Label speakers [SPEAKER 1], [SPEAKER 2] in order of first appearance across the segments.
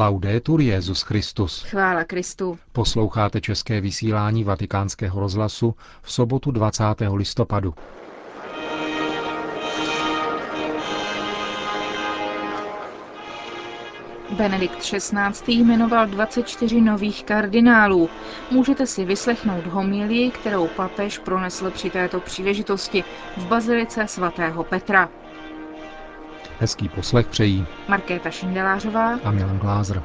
[SPEAKER 1] Laudetur Jezus Christus.
[SPEAKER 2] Chvála Kristu.
[SPEAKER 1] Posloucháte české vysílání Vatikánského rozhlasu v sobotu 20. listopadu.
[SPEAKER 2] Benedikt XVI. jmenoval 24 nových kardinálů. Můžete si vyslechnout homilii, kterou papež pronesl při této příležitosti v bazilice svatého Petra.
[SPEAKER 1] Hezký poslech přejí
[SPEAKER 2] Markéta Šindelářová
[SPEAKER 1] a Milan Glázer.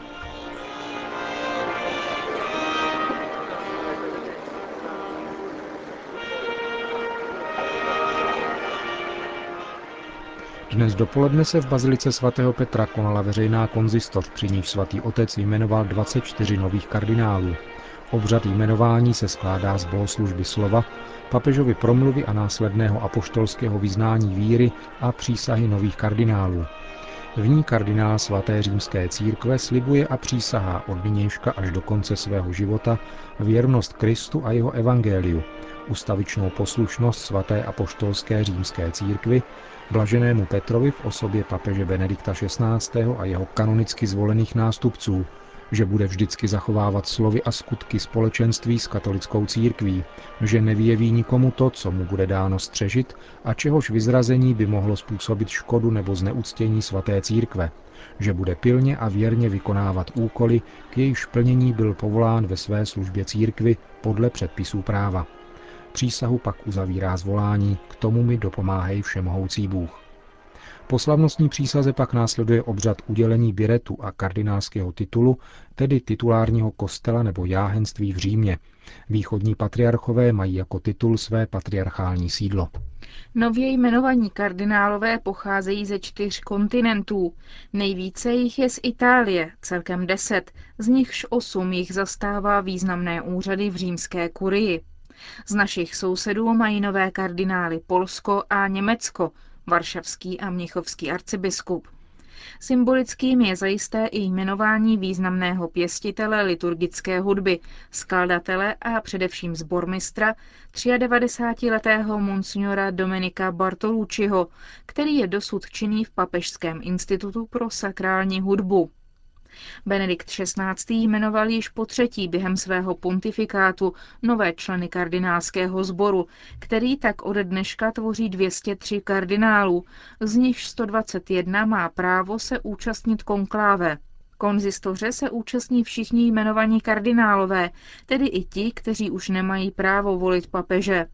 [SPEAKER 1] Dnes dopoledne se v Bazilice svatého Petra konala veřejná konzistoř, při níž svatý otec jmenoval 24 nových kardinálů. Obřad jmenování se skládá z bohoslužby slova, papežovi promluvy a následného apoštolského vyznání víry a přísahy nových kardinálů. V ní kardinál svaté římské církve slibuje a přísahá od nynějška až do konce svého života věrnost Kristu a jeho evangeliu, ustavičnou poslušnost svaté apoštolské římské církvy, blaženému Petrovi v osobě papeže Benedikta XVI. a jeho kanonicky zvolených nástupců, že bude vždycky zachovávat slovy a skutky společenství s katolickou církví, že nevyjeví nikomu to, co mu bude dáno střežit a čehož vyzrazení by mohlo způsobit škodu nebo zneuctění svaté církve, že bude pilně a věrně vykonávat úkoly, k jejichž plnění byl povolán ve své službě církvy podle předpisů práva. Přísahu pak uzavírá zvolání, k tomu mi dopomáhej všemohoucí Bůh. Po slavnostní přísaze pak následuje obřad udělení biretu a kardinálského titulu, tedy titulárního kostela nebo jáhenství v Římě. Východní patriarchové mají jako titul své patriarchální sídlo.
[SPEAKER 2] Nově jmenovaní kardinálové pocházejí ze čtyř kontinentů. Nejvíce jich je z Itálie, celkem deset, z nichž osm jich zastává významné úřady v římské kurii. Z našich sousedů mají nové kardinály Polsko a Německo, varšavský a mnichovský arcibiskup. Symbolickým je zajisté i jmenování významného pěstitele liturgické hudby, skaldatele a především zbormistra 93-letého monsignora Dominika Bartolucciho, který je dosud činný v Papežském institutu pro sakrální hudbu. Benedikt XVI. jmenoval již po třetí během svého pontifikátu nové členy kardinálského sboru, který tak ode dneška tvoří 203 kardinálů, z nich 121 má právo se účastnit konkláve. Konzistoře se účastní všichni jmenovaní kardinálové, tedy i ti, kteří už nemají právo volit papeže.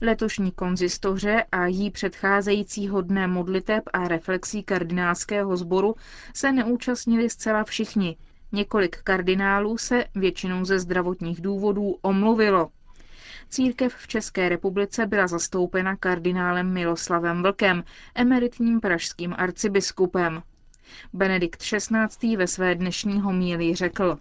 [SPEAKER 2] Letošní konzistoře a jí předcházejícího dne modliteb a reflexí kardinálského sboru se neúčastnili zcela všichni. Několik kardinálů se, většinou ze zdravotních důvodů, omluvilo. Církev v České republice byla zastoupena kardinálem Miloslavem Vlkem, emeritním pražským arcibiskupem. Benedikt XVI. ve své dnešní homílii řekl.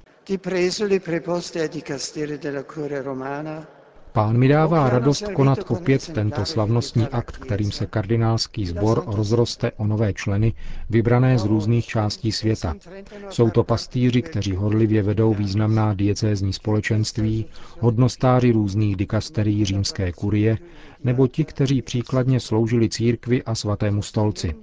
[SPEAKER 1] Pán mi dává radost konat opět tento slavnostní akt, kterým se kardinálský sbor rozroste o nové členy, vybrané z různých částí světa. Jsou to pastýři, kteří horlivě vedou významná diecézní společenství, hodnostáři různých dikasterií římské kurie, nebo ti, kteří příkladně sloužili církvi a svatému stolci.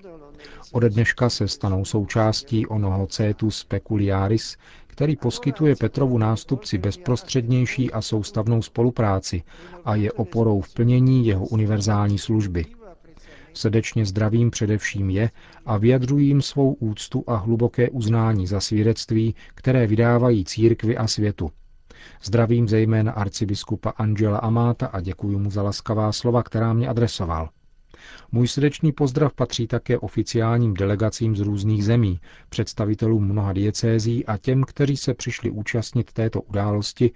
[SPEAKER 1] Ode dneška se stanou součástí onoho cetus peculiaris, který poskytuje Petrovu nástupci bezprostřednější a soustavnou spolupráci a je oporou v plnění jeho univerzální služby. Srdečně zdravím především je a vyjadřuji jim svou úctu a hluboké uznání za svědectví, které vydávají církvi a světu. Zdravím zejména arcibiskupa Angela Amáta a děkuji mu za laskavá slova, která mě adresoval. Můj srdečný pozdrav patří také oficiálním delegacím z různých zemí, představitelům mnoha diecézí a těm, kteří se přišli účastnit této události,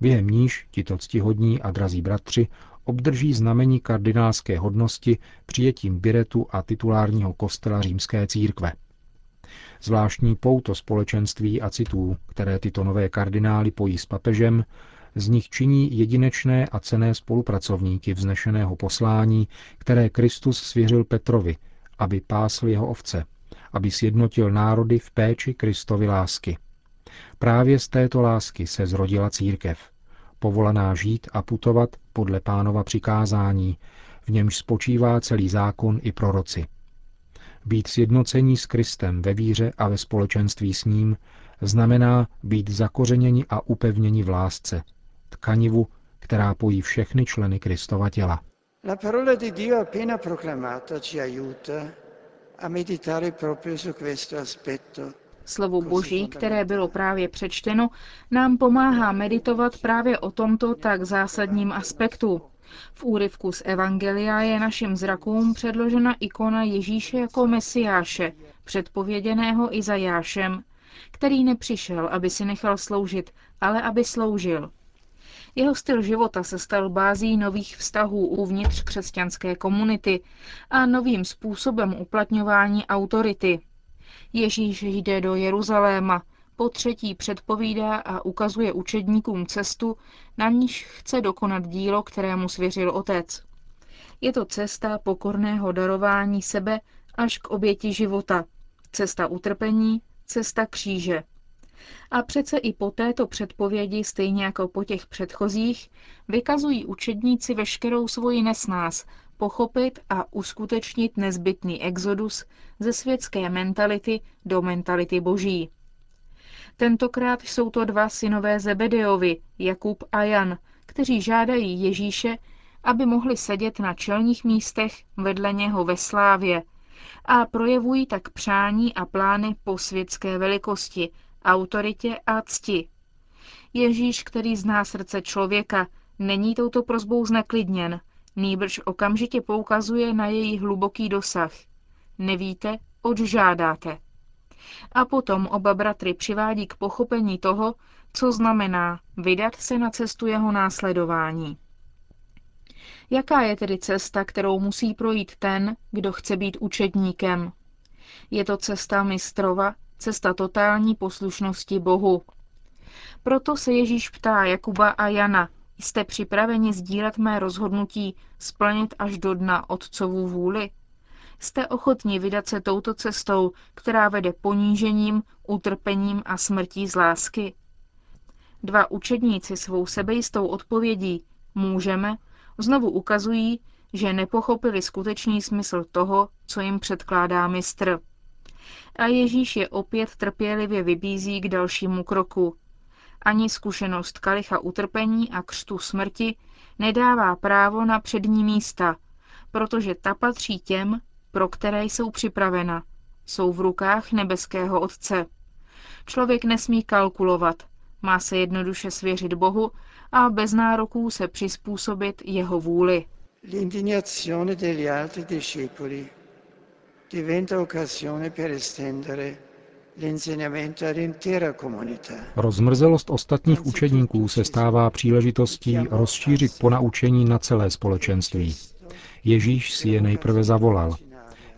[SPEAKER 1] během níž tito ctihodní a drazí bratři obdrží znamení kardinálské hodnosti přijetím biretu a titulárního kostela římské církve. Zvláštní pouto společenství a citů, které tyto nové kardinály pojí s papežem, z nich činí jedinečné a cené spolupracovníky vznešeného poslání, které Kristus svěřil Petrovi, aby pásl jeho ovce, aby sjednotil národy v péči Kristovy lásky. Právě z této lásky se zrodila církev, povolaná žít a putovat podle pánova přikázání, v němž spočívá celý zákon i proroci. Být sjednocení s Kristem ve víře a ve společenství s ním znamená být zakořeněni a upevněni v lásce, tkanivu, která pojí všechny členy Kristova těla. La parola di Dio appena proclamata ci aiuta a meditare proprio su questo aspetto
[SPEAKER 2] Slovo Boží, které bylo právě přečteno, nám pomáhá meditovat právě o tomto tak zásadním aspektu. V úryvku z Evangelia je našim zrakům předložena ikona Ježíše jako mesiáše, předpověděného Izajášem, který nepřišel, aby si nechal sloužit, ale aby sloužil. Jeho styl života se stal bází nových vztahů uvnitř křesťanské komunity a novým způsobem uplatňování autority. Ježíš jde do Jeruzaléma, po třetí předpovídá a ukazuje učedníkům cestu, na níž chce dokonat dílo, kterému svěřil otec. Je to cesta pokorného darování sebe až k oběti života, cesta utrpení, cesta kříže. A přece i po této předpovědi, stejně jako po těch předchozích, vykazují učedníci veškerou svoji nesnás pochopit a uskutečnit nezbytný exodus ze světské mentality do mentality boží. Tentokrát jsou to dva synové Zebedeovi, Jakub a Jan, kteří žádají Ježíše, aby mohli sedět na čelních místech vedle něho ve slávě a projevují tak přání a plány po světské velikosti, autoritě a cti. Ježíš, který zná srdce člověka, není touto prozbou zneklidněn, nýbrž okamžitě poukazuje na její hluboký dosah. Nevíte, oč žádáte. A potom oba bratry přivádí k pochopení toho, co znamená vydat se na cestu jeho následování. Jaká je tedy cesta, kterou musí projít ten, kdo chce být učedníkem? Je to cesta mistrova, cesta totální poslušnosti Bohu. Proto se Ježíš ptá Jakuba a Jana, jste připraveni sdílet mé rozhodnutí splnit až do dna Otcovu vůli? Jste ochotni vydat se touto cestou, která vede ponížením, utrpením a smrtí z lásky? Dva učedníci svou sebejistou odpovědí můžeme znovu ukazují, že nepochopili skutečný smysl toho, co jim předkládá mistr. A Ježíš je opět trpělivě vybízí k dalšímu kroku. Ani zkušenost kalicha utrpení a křtu smrti nedává právo na přední místa, protože ta patří těm, pro které jsou připravena. Jsou v rukách nebeského Otce. Člověk nesmí kalkulovat, má se jednoduše svěřit Bohu a bez nároků se přizpůsobit jeho vůli. Diventa occasione per estendere
[SPEAKER 1] Rozmrzelost ostatních učedníků se stává příležitostí rozšířit ponaučení na celé společenství. Ježíš si je nejprve zavolal.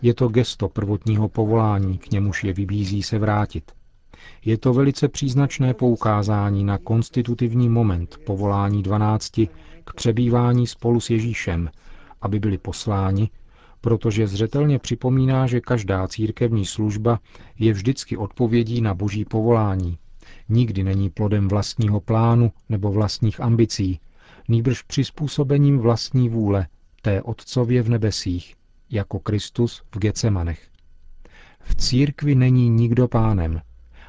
[SPEAKER 1] Je to gesto prvotního povolání, k němuž je vybízí se vrátit. Je to velice příznačné poukázání na konstitutivní moment povolání dvanácti k přebývání spolu s Ježíšem, aby byli posláni protože zřetelně připomíná, že každá církevní služba je vždycky odpovědí na boží povolání. Nikdy není plodem vlastního plánu nebo vlastních ambicí, nýbrž přizpůsobením vlastní vůle, té Otcově v nebesích, jako Kristus v Gecemanech. V církvi není nikdo pánem,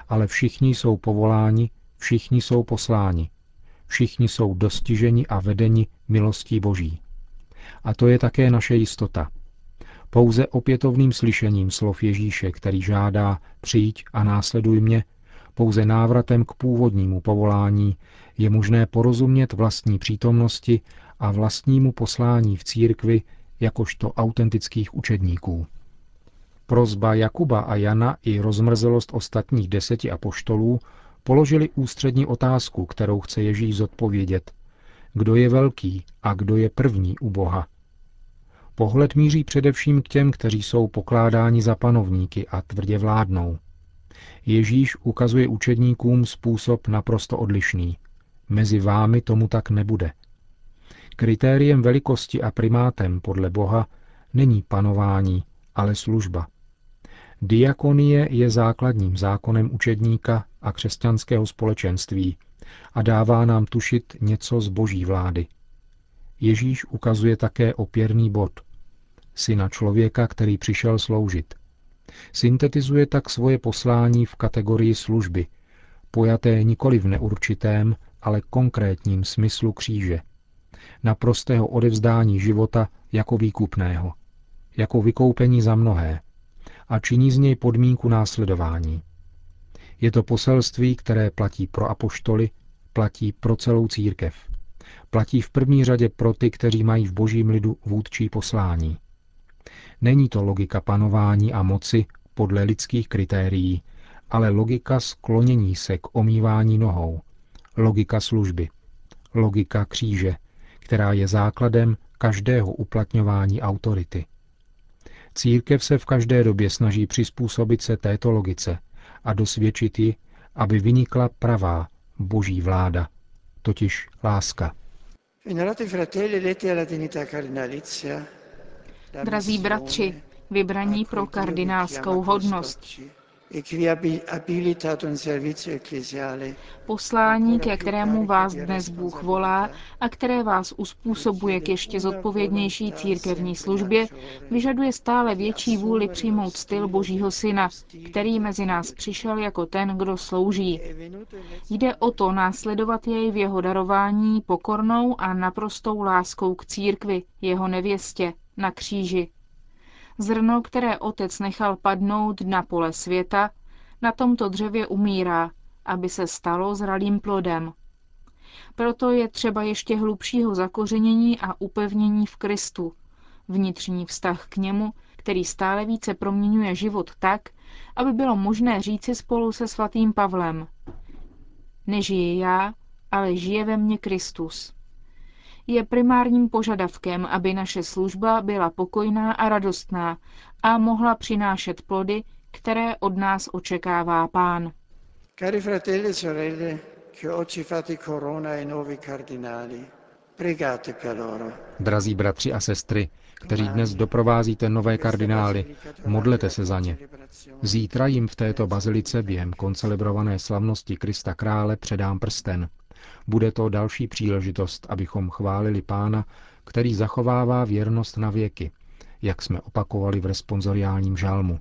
[SPEAKER 1] ale všichni jsou povoláni, všichni jsou posláni, všichni jsou dostiženi a vedeni milostí Boží. A to je také naše jistota. Pouze opětovným slyšením slov Ježíše, který žádá přijď a následuj mě, pouze návratem k původnímu povolání je možné porozumět vlastní přítomnosti a vlastnímu poslání v církvi jakožto autentických učedníků. Prozba Jakuba a Jana i rozmrzelost ostatních deseti apoštolů položili ústřední otázku, kterou chce Ježíš zodpovědět. Kdo je velký a kdo je první u Boha? Pohled míří především k těm, kteří jsou pokládáni za panovníky a tvrdě vládnou. Ježíš ukazuje učedníkům způsob naprosto odlišný. Mezi vámi tomu tak nebude. Kritériem velikosti a primátem podle Boha není panování, ale služba. Diakonie je základním zákonem učedníka a křesťanského společenství a dává nám tušit něco z boží vlády. Ježíš ukazuje také opěrný bod – syna člověka, který přišel sloužit. Syntetizuje tak svoje poslání v kategorii služby, pojaté nikoli v neurčitém, ale konkrétním smyslu kříže. Naprostého odevzdání života jako výkupného, jako vykoupení za mnohé a činí z něj podmínku následování. Je to poselství, které platí pro apoštoly, platí pro celou církev. Platí v první řadě pro ty, kteří mají v božím lidu vůdčí poslání. Není to logika panování a moci podle lidských kritérií, ale logika sklonění se k omývání nohou, logika služby, logika kříže, která je základem každého uplatňování autority. Církev se v každé době snaží přizpůsobit se této logice a dosvědčit ji, aby vynikla pravá boží vláda, totiž láska.
[SPEAKER 2] Drazí bratři, vybraní pro kardinálskou hodnost, Poslání, ke kterému vás dnes Bůh volá a které vás uspůsobuje k ještě zodpovědnější církevní službě, vyžaduje stále větší vůli přijmout styl Božího Syna, který mezi nás přišel jako ten, kdo slouží. Jde o to následovat jej v jeho darování pokornou a naprostou láskou k církvi, jeho nevěstě, na kříži. Zrno, které otec nechal padnout na pole světa, na tomto dřevě umírá, aby se stalo zralým plodem. Proto je třeba ještě hlubšího zakořenění a upevnění v Kristu, vnitřní vztah k němu, který stále více proměňuje život tak, aby bylo možné říci spolu se svatým Pavlem. Nežije já, ale žije ve mně Kristus je primárním požadavkem, aby naše služba byla pokojná a radostná a mohla přinášet plody, které od nás očekává Pán. Cari fratelli e sorelle, che oggi fate corona ai nuovi cardinali,
[SPEAKER 1] pregate per loro. Drazí bratři a sestry, kteří dnes doprovázíte nové kardinály, modlete se za ně. Zítra jim v této bazilice během koncelebrované slavnosti Krista Krále předám prsten – bude to další příležitost, abychom chválili Pána, který zachovává věrnost na věky, jak jsme opakovali v responsoriálním žálmu.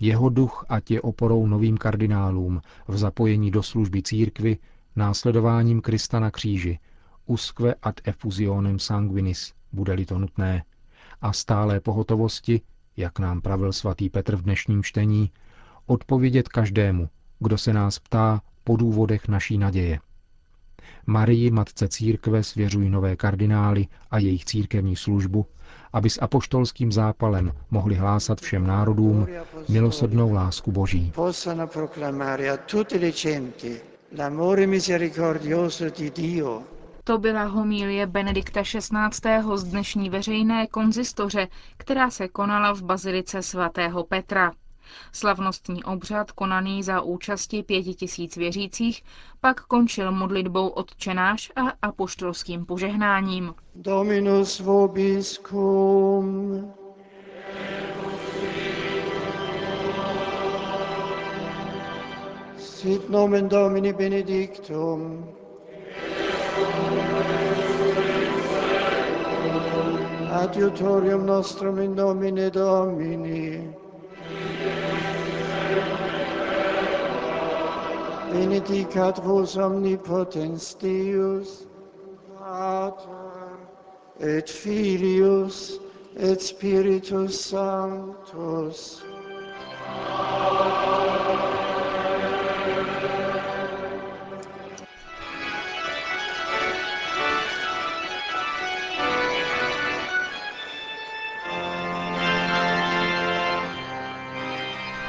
[SPEAKER 1] Jeho duch ať je oporou novým kardinálům v zapojení do služby církvy, následováním Krista na kříži, usque ad effusionem sanguinis, bude-li to nutné, a stálé pohotovosti, jak nám pravil svatý Petr v dnešním čtení, odpovědět každému, kdo se nás ptá po důvodech naší naděje. Marii, matce církve, svěřují nové kardinály a jejich církevní službu, aby s apoštolským zápalem mohli hlásat všem národům milosrdnou lásku Boží.
[SPEAKER 2] To byla homílie Benedikta XVI. z dnešní veřejné konzistoře, která se konala v bazilice svatého Petra. Slavnostní obřad, konaný za účasti pěti tisíc věřících, pak končil modlitbou odčenáš a apoštolským požehnáním. Dominus vobiscum. Sit nomen Domini benedictum. Adiutorium nostrum in nomine Domini. Benedicat vos omnipotens Deus, Pater, et Filius, et Spiritus Sanctus.